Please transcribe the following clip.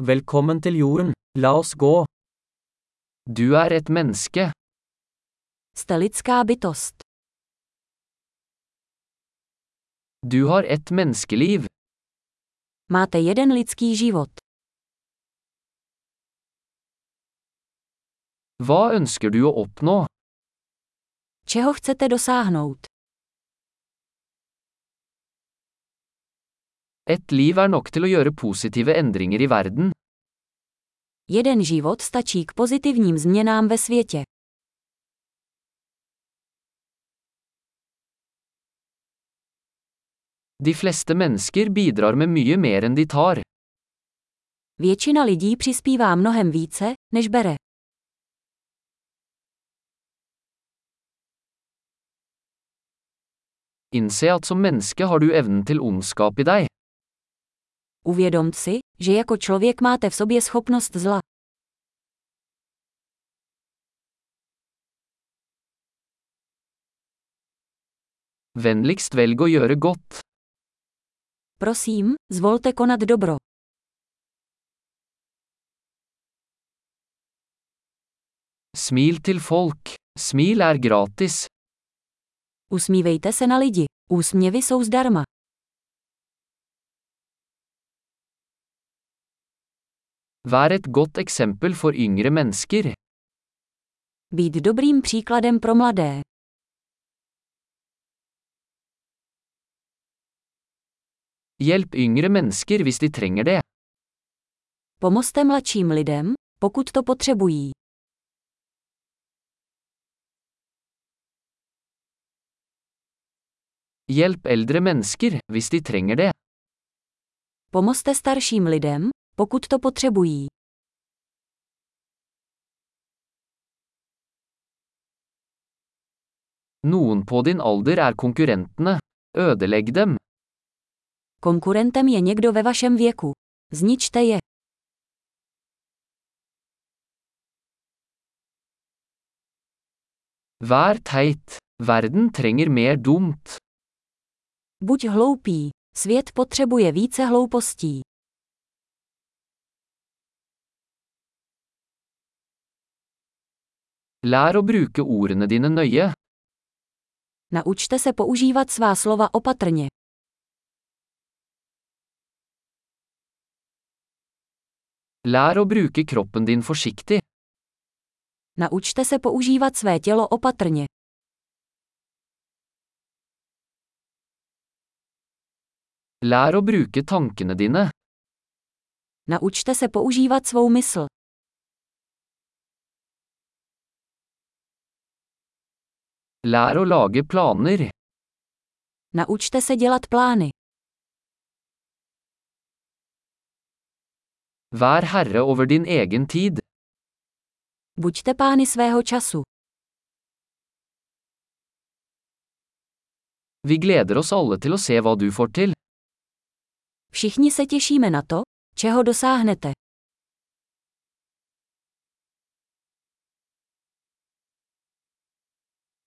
Velkommen til jorden, la oss gå. Du er et menneske. Jste lidská bytost. Du har et menneskeliv. Máte jeden lidský život. Hva ønsker du å oppnå? Čeho chcete dosáhnout? Et liv er nok til å gjøre positive endringer i verden. Jeden život stačí k pozitivním změnám ve světě. De fleste mennesker bidrar med mye mer enn de tar. Většina lidí přispívá mnohem více, než bere. Innse at som menneske har du evnen til ondskap i deg. Uvědomt si, že jako člověk máte v sobě schopnost zla. Vennligst velg å gjøre godt. Prosím, zvolte konat dobro. Smil til folk. Smil er gratis. Usmívejte se na lidi. Úsměvy jsou zdarma. Vær et godt eksempel for yngre mennesker. Být dobrým příkladem pro mladé. Hjelp yngre mennesker hvis de trenger det. Pomozte mladším lidem, pokud to potřebují. Hjelp eldre mennesker hvis de trenger det. Pomozte starším lidem, pokud to potřebují. Noen på din alder er konkurrentene. Ødelegg dem. Konkurentem je někdo ve vašem věku. Zničte je. Vær teit. Verden trenger mer dumt. Buď hloupý. Svět potřebuje více hloupostí. Lær å bruke ordene dine nøye. Naučte se používat svá slova opatrně. Lær å bruke kroppen din forsiktig. Naučte se používat své tělo opatrně. Lær å bruke tankene dine. Naučte se používat svou mysl. Lær å lage planer. Naučte se dělat plány. Vær herre over din egen tid. Buďte pány svého času. Vi gleder oss alle til å se hva du får til. Všichni se těšíme na to, čeho dosáhnete.